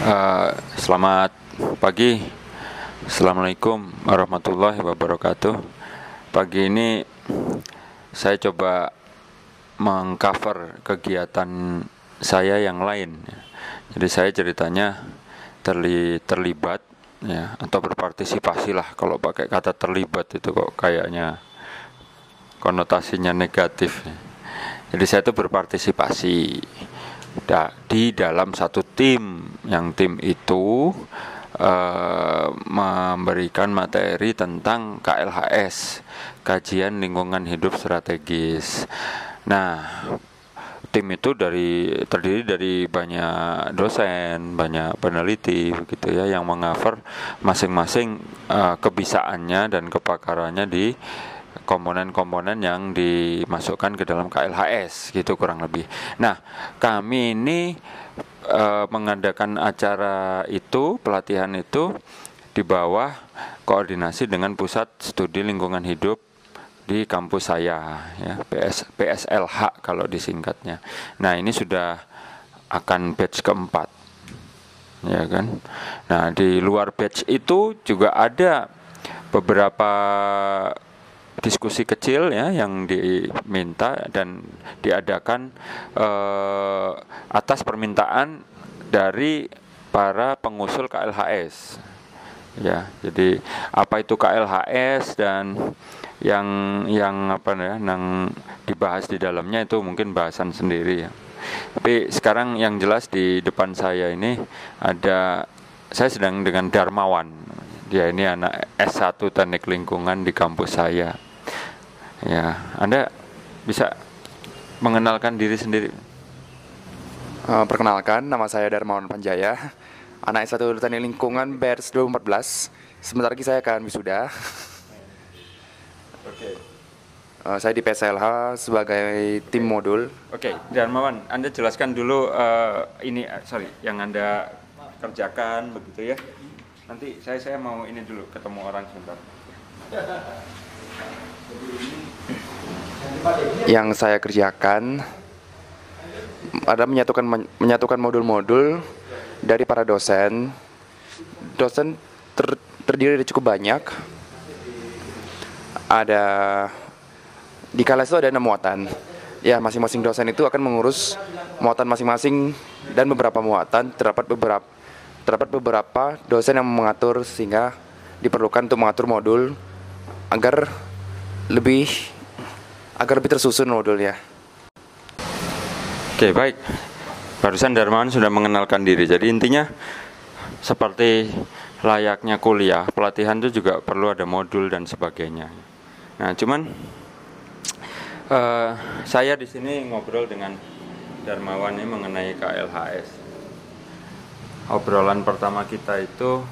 Uh, selamat pagi, assalamualaikum warahmatullahi wabarakatuh. Pagi ini saya coba mengcover kegiatan saya yang lain. Jadi saya ceritanya terli terlibat ya atau berpartisipasi lah kalau pakai kata terlibat itu kok kayaknya konotasinya negatif. Jadi saya itu berpartisipasi di dalam satu tim yang tim itu uh, memberikan materi tentang KLHS kajian lingkungan hidup strategis. Nah, tim itu dari terdiri dari banyak dosen, banyak peneliti begitu ya yang mengcover masing-masing uh, kebisaannya dan kepakarannya di komponen-komponen yang dimasukkan ke dalam KLHS gitu kurang lebih. Nah, kami ini e, mengadakan acara itu, pelatihan itu di bawah koordinasi dengan Pusat Studi Lingkungan Hidup di kampus saya ya PS, PSLH kalau disingkatnya. Nah, ini sudah akan batch keempat. Ya kan? Nah, di luar batch itu juga ada beberapa diskusi kecil ya yang diminta dan diadakan eh, atas permintaan dari para pengusul KLHS. Ya, jadi apa itu KLHS dan yang yang apa ya, yang dibahas di dalamnya itu mungkin bahasan sendiri ya. Tapi sekarang yang jelas di depan saya ini ada saya sedang dengan Darmawan. Dia ini anak S1 Teknik Lingkungan di kampus saya. Ya, Anda bisa mengenalkan diri sendiri. Uh, perkenalkan, nama saya Darmawan Panjaya, anak S1 Teknik Lingkungan BERS 2014. Sebentar lagi saya akan wisuda. Oke. Okay. Uh, saya di PSLH sebagai tim modul. Oke, okay. Darmawan, Anda jelaskan dulu uh, ini, sorry, yang Anda kerjakan begitu ya. Nanti saya saya mau ini dulu ketemu orang sebentar yang saya kerjakan ada menyatukan menyatukan modul-modul dari para dosen. Dosen ter, terdiri dari cukup banyak. Ada di kelas itu ada enam muatan. Ya, masing-masing dosen itu akan mengurus muatan masing-masing dan beberapa muatan terdapat beberapa terdapat beberapa dosen yang mengatur sehingga diperlukan untuk mengatur modul agar lebih agar lebih tersusun modulnya. Oke, baik. Barusan Darmawan sudah mengenalkan diri. Jadi intinya seperti layaknya kuliah, pelatihan itu juga perlu ada modul dan sebagainya. Nah, cuman uh, saya di sini ngobrol dengan Darmawan ini mengenai KLHS. Obrolan pertama kita itu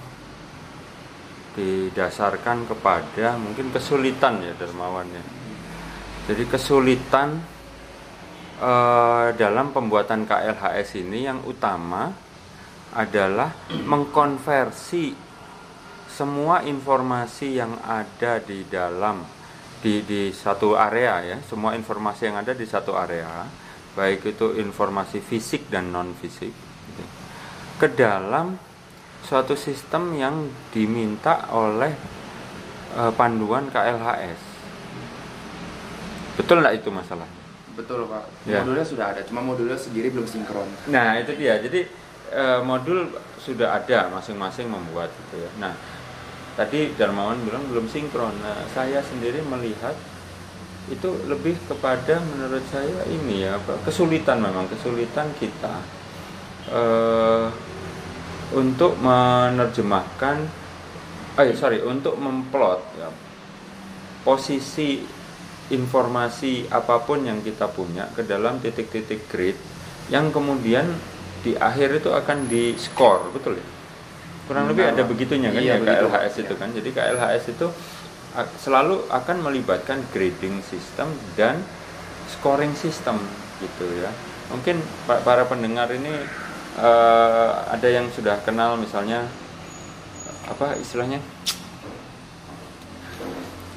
didasarkan kepada mungkin kesulitan ya Darmawan ya jadi kesulitan uh, dalam pembuatan KLHS ini yang utama adalah mengkonversi semua informasi yang ada di dalam di di satu area ya, semua informasi yang ada di satu area, baik itu informasi fisik dan non fisik, gitu, ke dalam suatu sistem yang diminta oleh uh, panduan KLHS. Betul nggak itu masalah? Betul pak. Ya. Modulnya sudah ada, cuma modulnya sendiri belum sinkron. Nah itu dia. Jadi e, modul sudah ada, masing-masing membuat itu ya. Nah tadi Darmawan bilang belum sinkron. Nah saya sendiri melihat itu lebih kepada menurut saya ini ya apa kesulitan memang kesulitan kita e, untuk menerjemahkan, ya, sorry untuk memplot ya, posisi informasi apa pun yang kita punya ke dalam titik-titik grid yang kemudian di akhir itu akan di score betul ya? Kurang nah, lebih ada begitunya kan iya, ya begitu. KLHS itu kan? Jadi KLHS itu selalu akan melibatkan grading system dan scoring system gitu ya. Mungkin para pendengar ini uh, ada yang sudah kenal misalnya apa istilahnya?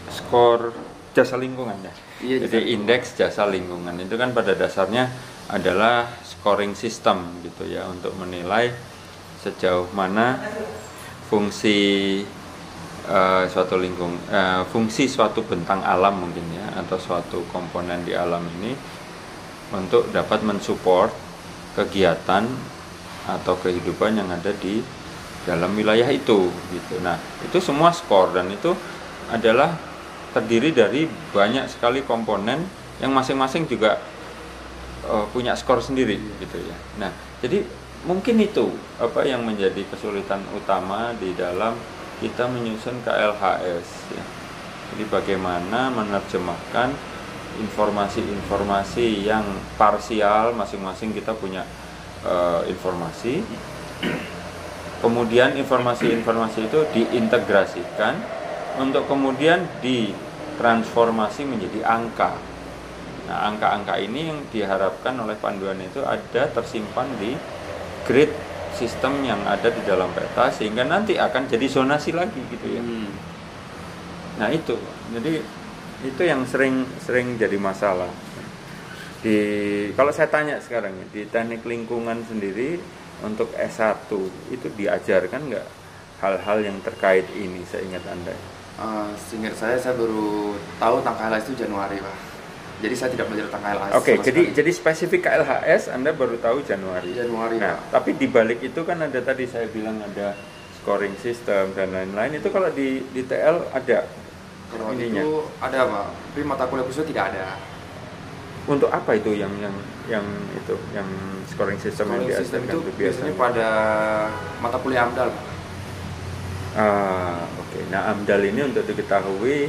Skor jasa lingkungan ya. Iya, Jadi indeks jasa lingkungan itu kan pada dasarnya adalah scoring system gitu ya untuk menilai sejauh mana fungsi uh, suatu lingkung uh, fungsi suatu bentang alam mungkin ya atau suatu komponen di alam ini untuk dapat mensupport kegiatan atau kehidupan yang ada di dalam wilayah itu gitu. Nah, itu semua skor dan itu adalah terdiri dari banyak sekali komponen yang masing-masing juga uh, punya skor sendiri gitu ya. Nah, jadi mungkin itu apa yang menjadi kesulitan utama di dalam kita menyusun KLHS ya. Jadi bagaimana menerjemahkan informasi-informasi yang parsial masing-masing kita punya uh, informasi kemudian informasi-informasi itu diintegrasikan untuk kemudian ditransformasi menjadi angka. Nah, angka-angka ini yang diharapkan oleh panduan itu ada tersimpan di grid sistem yang ada di dalam peta sehingga nanti akan jadi zonasi lagi gitu ya. Hmm. Nah, itu. Jadi itu yang sering sering jadi masalah. Di kalau saya tanya sekarang ya, di teknik lingkungan sendiri untuk S1 itu diajarkan nggak hal-hal yang terkait ini seingat Anda? Uh, seingat saya saya baru tahu tentang KLHS itu Januari Pak. Jadi saya tidak belajar tentang KLHS. Oke, okay, jadi sekali. jadi spesifik KLHS Anda baru tahu Januari. Januari. Nah, Pak. tapi di balik itu kan ada tadi saya bilang ada scoring system dan lain-lain itu kalau di di TL ada kalau ininya. itu ada Pak, tapi mata kuliah khusus tidak ada untuk apa itu yang yang yang itu yang scoring system scoring yang system itu biasanya pada mata kuliah AMDAL ah oke okay. Nah AMDAL ini untuk diketahui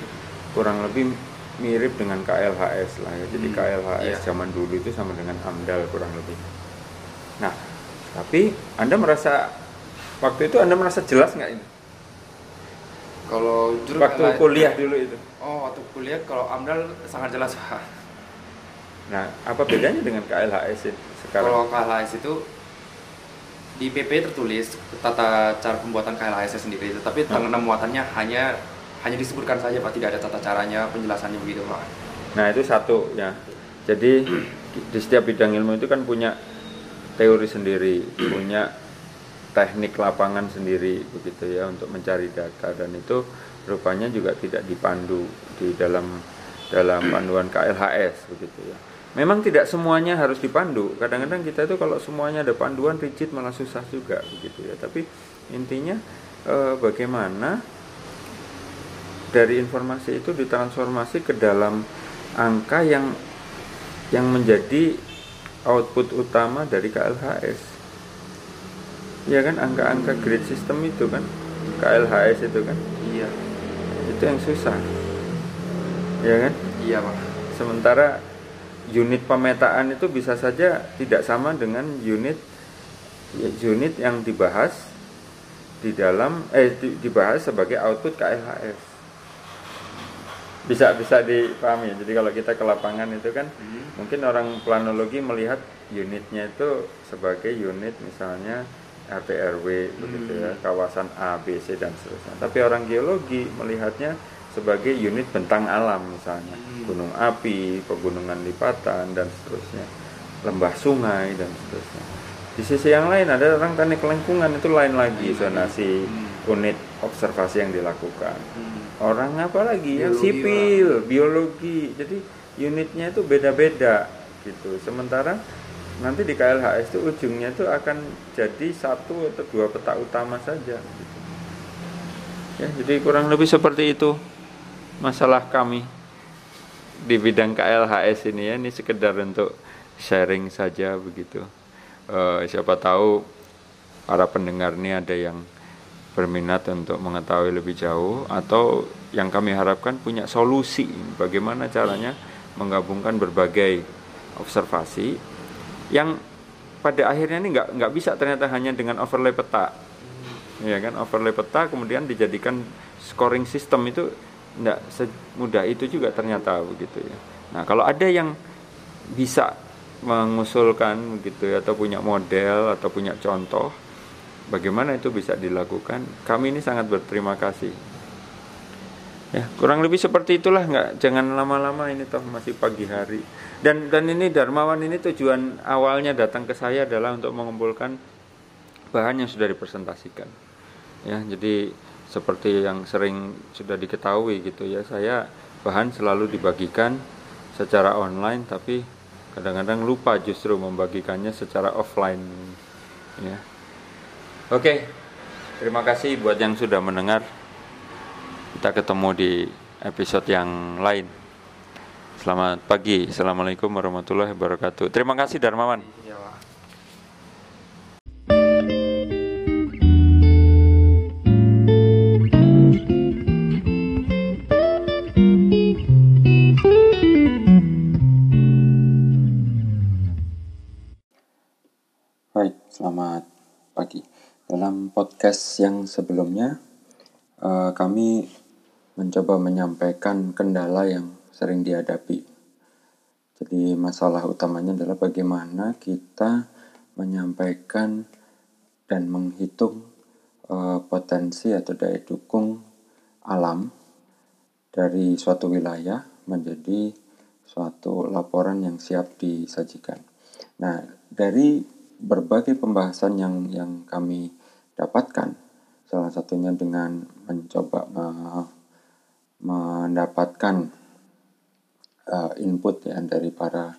kurang lebih mirip dengan KLHS lah ya. Jadi hmm, KLHS iya. zaman dulu itu sama dengan AMDAL kurang lebih. Nah tapi anda merasa waktu itu anda merasa jelas nggak ini? Kalau waktu kuliah dulu itu. Oh waktu kuliah kalau AMDAL sangat jelas Nah, apa bedanya dengan KLHS sekarang? Kalau KLHS itu di PP tertulis tata cara pembuatan KLHS sendiri, tetapi tentang hmm. muatannya hanya hanya disebutkan saja Pak, tidak ada tata caranya, penjelasannya begitu Pak. Nah, itu satu ya. Jadi di setiap bidang ilmu itu kan punya teori sendiri, punya teknik lapangan sendiri begitu ya untuk mencari data dan itu rupanya juga tidak dipandu di dalam dalam panduan KLHS begitu ya. Memang tidak semuanya harus dipandu. Kadang-kadang kita itu kalau semuanya ada panduan rigid malah susah juga begitu ya. Tapi intinya eh, bagaimana dari informasi itu ditransformasi ke dalam angka yang yang menjadi output utama dari KLHS. Ya kan angka-angka grid system itu kan KLHS itu kan. Iya. Itu yang susah. Ya kan? Iya, Pak. Sementara unit pemetaan itu bisa saja tidak sama dengan unit ya, unit yang dibahas di dalam eh dibahas sebagai output KLHS bisa bisa dipahami jadi kalau kita ke lapangan itu kan hmm. mungkin orang planologi melihat unitnya itu sebagai unit misalnya RT RW hmm. begitu ya hmm. kawasan A B C dan seterusnya tapi orang geologi melihatnya sebagai unit bentang alam misalnya hmm. gunung api, pegunungan lipatan dan seterusnya, lembah sungai dan seterusnya. Di sisi yang lain ada orang teknik lingkungan itu lain lagi zonasi hmm. unit observasi yang dilakukan. Hmm. Orang apa lagi yang sipil, biologi. Jadi unitnya itu beda-beda gitu. Sementara nanti di KLHS itu ujungnya itu akan jadi satu atau dua peta utama saja gitu. Ya, jadi kurang lebih seperti itu masalah kami di bidang KLHS ini ya ini sekedar untuk sharing saja begitu. Uh, siapa tahu para pendengar ini ada yang berminat untuk mengetahui lebih jauh atau yang kami harapkan punya solusi bagaimana caranya menggabungkan berbagai observasi yang pada akhirnya ini nggak nggak bisa ternyata hanya dengan overlay peta. Ya kan? Overlay peta kemudian dijadikan scoring system itu tidak semudah itu juga ternyata begitu ya. Nah kalau ada yang bisa mengusulkan begitu ya atau punya model atau punya contoh bagaimana itu bisa dilakukan kami ini sangat berterima kasih ya kurang lebih seperti itulah nggak jangan lama-lama ini toh masih pagi hari dan dan ini Darmawan ini tujuan awalnya datang ke saya adalah untuk mengumpulkan bahan yang sudah dipresentasikan. Ya, jadi seperti yang sering sudah diketahui gitu ya, saya bahan selalu dibagikan secara online tapi kadang-kadang lupa justru membagikannya secara offline ya. Oke. Terima kasih buat yang sudah mendengar. Kita ketemu di episode yang lain. Selamat pagi. Assalamualaikum warahmatullahi wabarakatuh. Terima kasih Darmawan. Selamat pagi. Dalam podcast yang sebelumnya, uh, kami mencoba menyampaikan kendala yang sering dihadapi. Jadi masalah utamanya adalah bagaimana kita menyampaikan dan menghitung uh, potensi atau daya dukung alam dari suatu wilayah menjadi suatu laporan yang siap disajikan. Nah, dari berbagai pembahasan yang yang kami dapatkan, salah satunya dengan mencoba uh, mendapatkan uh, input ya dari para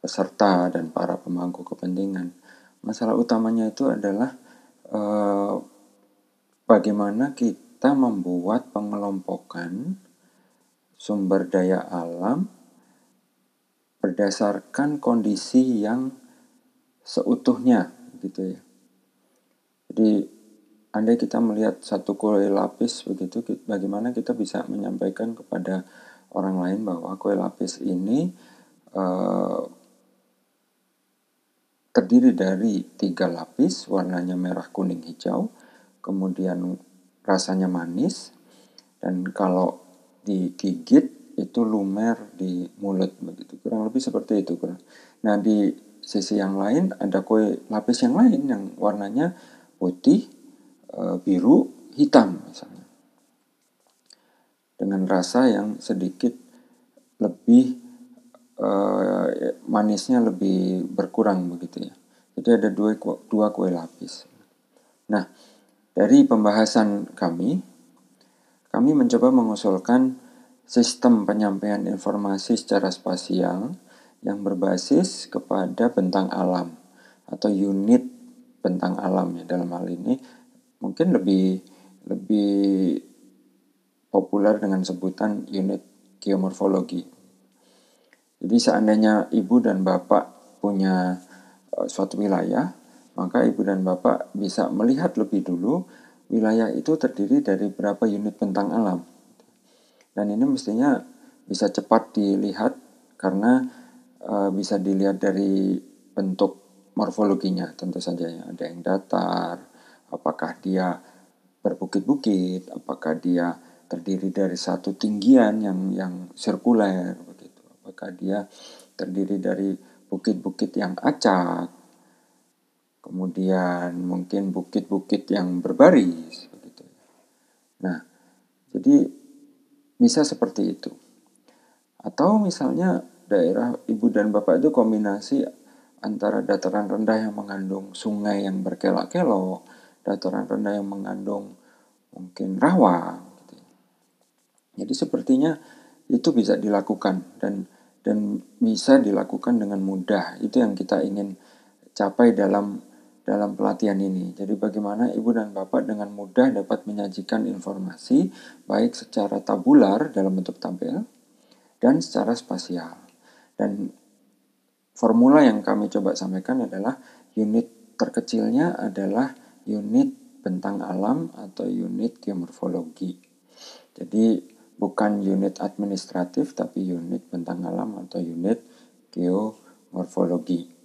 peserta dan para pemangku kepentingan. Masalah utamanya itu adalah uh, bagaimana kita membuat pengelompokan sumber daya alam berdasarkan kondisi yang seutuhnya gitu ya. Jadi andai kita melihat satu kue lapis begitu bagaimana kita bisa menyampaikan kepada orang lain bahwa kue lapis ini uh, terdiri dari tiga lapis, warnanya merah, kuning, hijau, kemudian rasanya manis, dan kalau digigit itu lumer di mulut begitu kurang lebih seperti itu kurang. Nah di sisi yang lain ada kue lapis yang lain yang warnanya putih, eh, biru, hitam misalnya dengan rasa yang sedikit lebih uh, manisnya lebih berkurang begitu ya. Jadi ada dua dua kue lapis. Nah, dari pembahasan kami, kami mencoba mengusulkan sistem penyampaian informasi secara spasial yang berbasis kepada bentang alam atau unit bentang alam ya dalam hal ini mungkin lebih lebih populer dengan sebutan unit geomorfologi. Jadi seandainya ibu dan bapak punya uh, suatu wilayah, maka ibu dan bapak bisa melihat lebih dulu wilayah itu terdiri dari berapa unit bentang alam. Dan ini mestinya bisa cepat dilihat karena uh, bisa dilihat dari bentuk morfologinya tentu saja ya. Ada yang datar, apakah dia berbukit-bukit, apakah dia terdiri dari satu tinggian yang yang sirkuler begitu. Apakah dia terdiri dari bukit-bukit yang acak, kemudian mungkin bukit-bukit yang berbaris begitu. Nah, jadi bisa seperti itu. Atau misalnya daerah ibu dan bapak itu kombinasi antara dataran rendah yang mengandung sungai yang berkelok-kelok, dataran rendah yang mengandung mungkin rawa, jadi sepertinya itu bisa dilakukan dan dan bisa dilakukan dengan mudah. Itu yang kita ingin capai dalam dalam pelatihan ini. Jadi bagaimana ibu dan bapak dengan mudah dapat menyajikan informasi baik secara tabular dalam bentuk tabel dan secara spasial. Dan formula yang kami coba sampaikan adalah unit terkecilnya adalah unit bentang alam atau unit geomorfologi. Jadi bukan unit administratif tapi unit bentang alam atau unit geomorfologi.